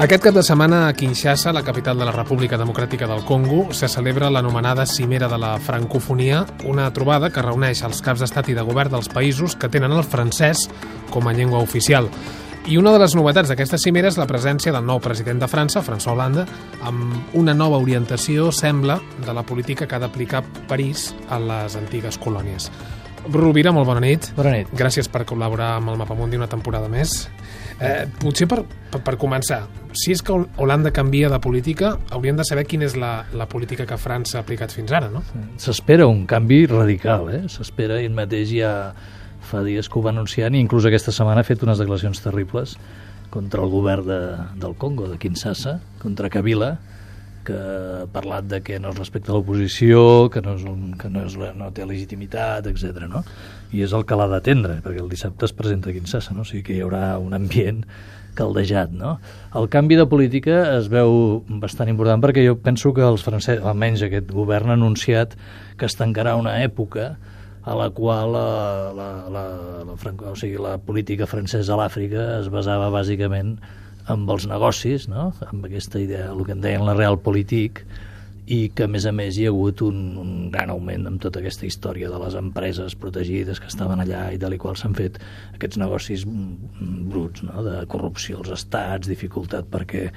Aquest cap de setmana a Kinshasa, la capital de la República Democràtica del Congo, se celebra l'anomenada Cimera de la Francofonia, una trobada que reuneix els caps d'estat i de govern dels països que tenen el francès com a llengua oficial. I una de les novetats d'aquesta cimera és la presència del nou president de França, François Hollande, amb una nova orientació, sembla, de la política que ha d'aplicar París a les antigues colònies. Rovira, molt bona nit. Bona nit. Gràcies per col·laborar amb el Mapamundi una temporada més. Eh, potser per, per, per començar, si és que Holanda canvia de política, hauríem de saber quina és la, la política que França ha aplicat fins ara, no? S'espera un canvi radical, eh? S'espera, ell mateix ja fa dies que ho va anunciant i inclús aquesta setmana ha fet unes declaracions terribles contra el govern de, del Congo, de Kinshasa, contra Kabila, que ha parlat de que no es respecta l'oposició, que, no, és un, que no, és, no té legitimitat, etc. No? I és el que l'ha d'atendre, perquè el dissabte es presenta a Kinshasa, no? o sigui que hi haurà un ambient caldejat. No? El canvi de política es veu bastant important perquè jo penso que els francesos, almenys aquest govern, ha anunciat que es tancarà una època a la qual la, la, la, la, la, o sigui, la política francesa a l'Àfrica es basava bàsicament amb els negocis, no? amb aquesta idea, el que en deien la realpolitik, i que a més a més hi ha hagut un, un gran augment amb tota aquesta història de les empreses protegides que estaven allà i tal i qual s'han fet aquests negocis bruts, no? de corrupció als estats, dificultat perquè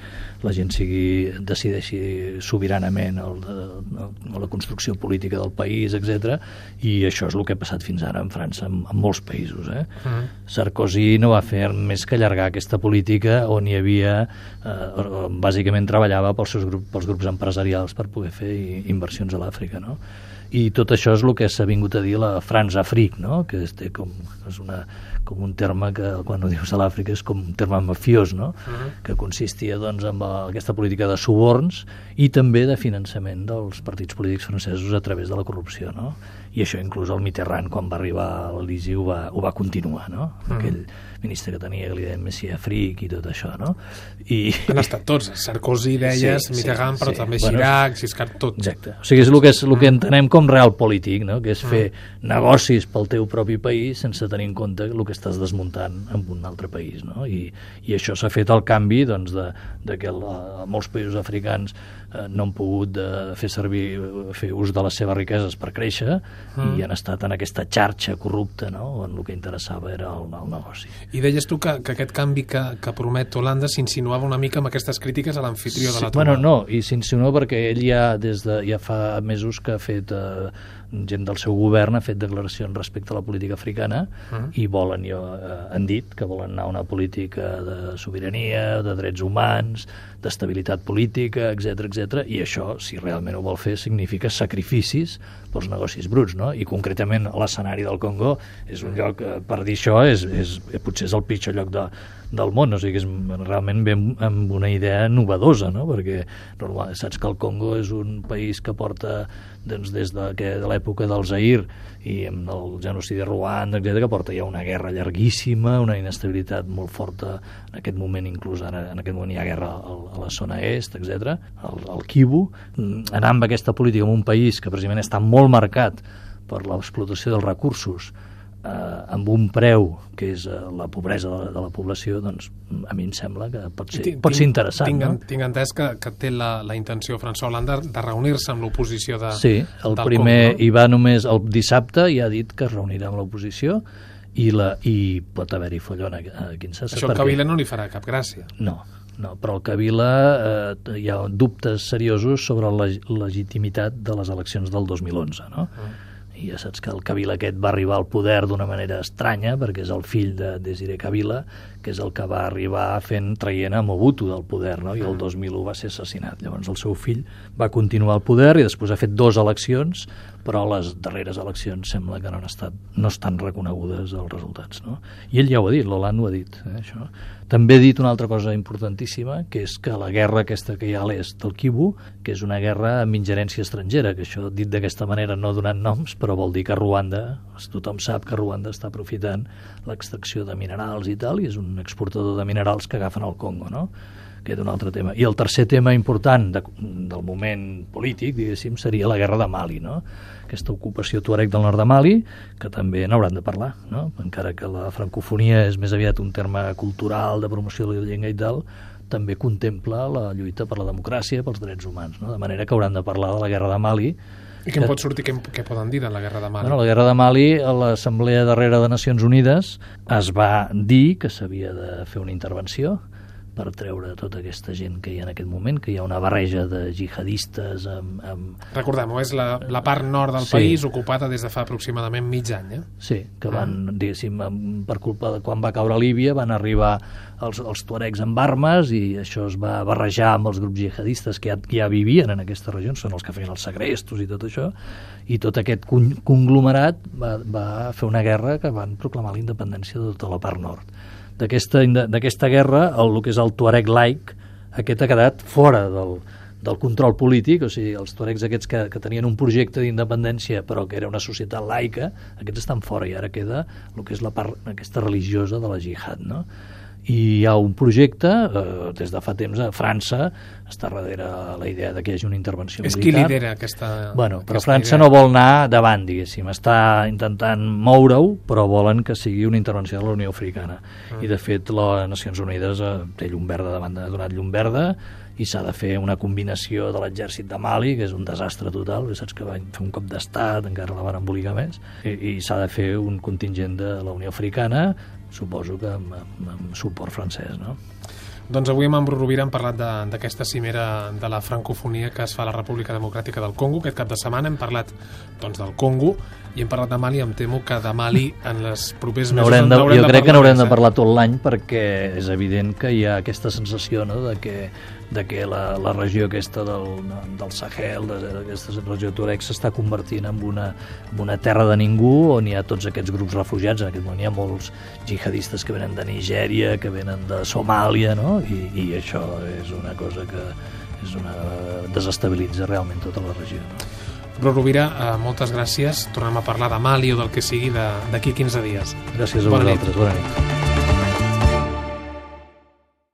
la gent sigui, decideixi sobiranament el, el, la construcció política del país, etc. I això és el que ha passat fins ara en França, en, en molts països. Eh? Uh -huh. Sarkozy no va fer més que allargar aquesta política on hi havia, eh, bàsicament treballava pels, seus grup, pels grups empresarials per poder poder fer inversions a l'Àfrica, no? I tot això és el que s'ha vingut a dir la France Afrique, no? que és, té com, és una, com un terme que quan ho dius a l'Àfrica és com un terme mafiós, no? Uh -huh. que consistia doncs, en aquesta política de suborns i també de finançament dels partits polítics francesos a través de la corrupció. No? I això inclús el Mitterrand, quan va arribar a l'Elisi, ho, va, ho va continuar. No? -huh. Aquell ministre que tenia, que li deien Messi Fric i tot això. No? I... Han estat tots, Sarkozy, deies, sí, Mitterrand, sí, però sí. també Chirac, bueno, Giscard, tots. Exacte. O sigui, és el que, és, el que entenem com real polític, no? que és fer uh -huh. negocis pel teu propi país sense tenir en compte el que estàs desmuntant en un altre país. No? I, i això s'ha fet el canvi doncs, de, de que la, molts països africans eh, no han pogut de fer servir fer ús de les seves riqueses per créixer mm. i han estat en aquesta xarxa corrupta no? on el que interessava era el, el negoci. I deies tu que, que aquest canvi que, que promet Holanda s'insinuava una mica amb aquestes crítiques a l'anfitrió sí, de la trobada. Bueno, no, i s'insinua perquè ell ja des de, ja fa mesos que ha fet eh, gent del seu govern ha fet declaracions respecte a la política africana uh -huh. i volen, jo, eh, han dit que volen anar a una política de sobirania, de drets humans, d'estabilitat política, etc etc. i això, si realment ho vol fer, significa sacrificis pels negocis bruts, no? I concretament l'escenari del Congo és un lloc, eh, per dir això, és, és, potser és el pitjor lloc de, del món, o sigui és realment ben amb una idea novedosa, no? perquè normal, saps que el Congo és un país que porta doncs, des de, que, de l'època del Zair i amb el genocidi de Ruanda, etc que porta ja una guerra llarguíssima, una inestabilitat molt forta, en aquest moment inclús ara, en aquest moment hi ha guerra a, a la zona est, etc el, el Kivu, anar amb aquesta política en un país que precisament està molt marcat per l'explotació dels recursos eh, amb un preu que és eh, la pobresa de la, de la població, doncs a mi em sembla que pot ser, tinc, pot ser interessant. Tinc, no? tinc entès que, que té la, la intenció François Hollande de reunir-se amb l'oposició de Sí, el primer Congo. hi va només el dissabte i ha dit que es reunirà amb l'oposició i, la, i pot haver-hi follon a, a Kinshasa. Això al Kabila no li farà cap gràcia. No, no, però el Kabila eh, hi ha dubtes seriosos sobre la legitimitat de les eleccions del 2011, no? Uh i ja saps que el Kabila aquest va arribar al poder d'una manera estranya perquè és el fill de Desiree Kabila que és el que va arribar fent traient a Mobutu del poder no? i el 2001 va ser assassinat llavors el seu fill va continuar al poder i després ha fet dues eleccions però les darreres eleccions sembla que no, han estat, no estan reconegudes els resultats. No? I ell ja ho ha dit, l'Hollande ho ha dit. Eh, això. També ha dit una altra cosa importantíssima, que és que la guerra aquesta que hi ha a l'est del Kivu, que és una guerra amb ingerència estrangera, que això dit d'aquesta manera no donant noms, però vol dir que Ruanda, tothom sap que Ruanda està aprofitant l'extracció de minerals i tal, i és un exportador de minerals que agafen al Congo, no? que és un altre tema. I el tercer tema important de, del moment polític, diguéssim, seria la guerra de Mali, no? aquesta ocupació tuareg del nord de Mali, que també n'hauran de parlar, no? encara que la francofonia és més aviat un terme cultural, de promoció de la llengua i tal, també contempla la lluita per la democràcia pels drets humans, no? de manera que hauran de parlar de la guerra de Mali, i què en pot sortir, què, què poden dir de la Guerra de Mali? Bueno, la Guerra de Mali, a l'Assemblea darrera de Nacions Unides, es va dir que s'havia de fer una intervenció, per treure tota aquesta gent que hi ha en aquest moment, que hi ha una barreja de jihadistes amb... amb... Recordem-ho, és la, la part nord del sí. país ocupada des de fa aproximadament mig any, eh? Sí, que van, ah. diguéssim, per culpa de quan va caure Líbia, van arribar els, els tuaregs amb armes i això es va barrejar amb els grups jihadistes que ja, ja vivien en aquesta regió, són els que feien els segrestos i tot això, i tot aquest conglomerat va, va fer una guerra que van proclamar la independència de tota la part nord d'aquesta guerra, el, el que és el Tuareg laic, aquest ha quedat fora del, del control polític, o sigui, els tuaregs aquests que, que tenien un projecte d'independència però que era una societat laica, aquests estan fora i ara queda el que és la part aquesta religiosa de la jihad, no? I hi ha un projecte, eh, des de fa temps a França, està darrere la idea de que hi hagi una intervenció militar. És qui lidera aquesta Bueno, aquesta però França idea. no vol anar davant, diguéssim, està intentant moure-ho, però volen que sigui una intervenció de la Unió Africana. Mm. I, de fet, les Nacions Unides eh, té llum verda davant, ha donat llum verda, i s'ha de fer una combinació de l'exèrcit de Mali, que és un desastre total, saps que van fer un cop d'estat, encara la van embolicar més, i, i s'ha de fer un contingent de la Unió Africana, suposo que amb, amb, amb suport francès, no? Doncs avui amb en Bru Rovira hem parlat d'aquesta cimera de la francofonia que es fa a la República Democràtica del Congo. Aquest cap de setmana hem parlat doncs, del Congo i hem parlat de Mali. Em temo que de Mali en les propers mesos no de, Jo de crec que n'haurem de parlar tot l'any perquè és evident que hi ha aquesta sensació no, de que de que la, la regió aquesta del, del Sahel, d'aquesta regió Tuareg, s'està convertint en una, en una terra de ningú on hi ha tots aquests grups refugiats. En aquest moment hi ha molts jihadistes que venen de Nigèria, que venen de Somàlia, no? I, i això és una cosa que és una, desestabilitza realment tota la regió. No? Però Rovira, eh, moltes gràcies. Tornem a parlar de Mali o del que sigui d'aquí 15 dies. Gràcies a bona vosaltres. Nit. Bona nit.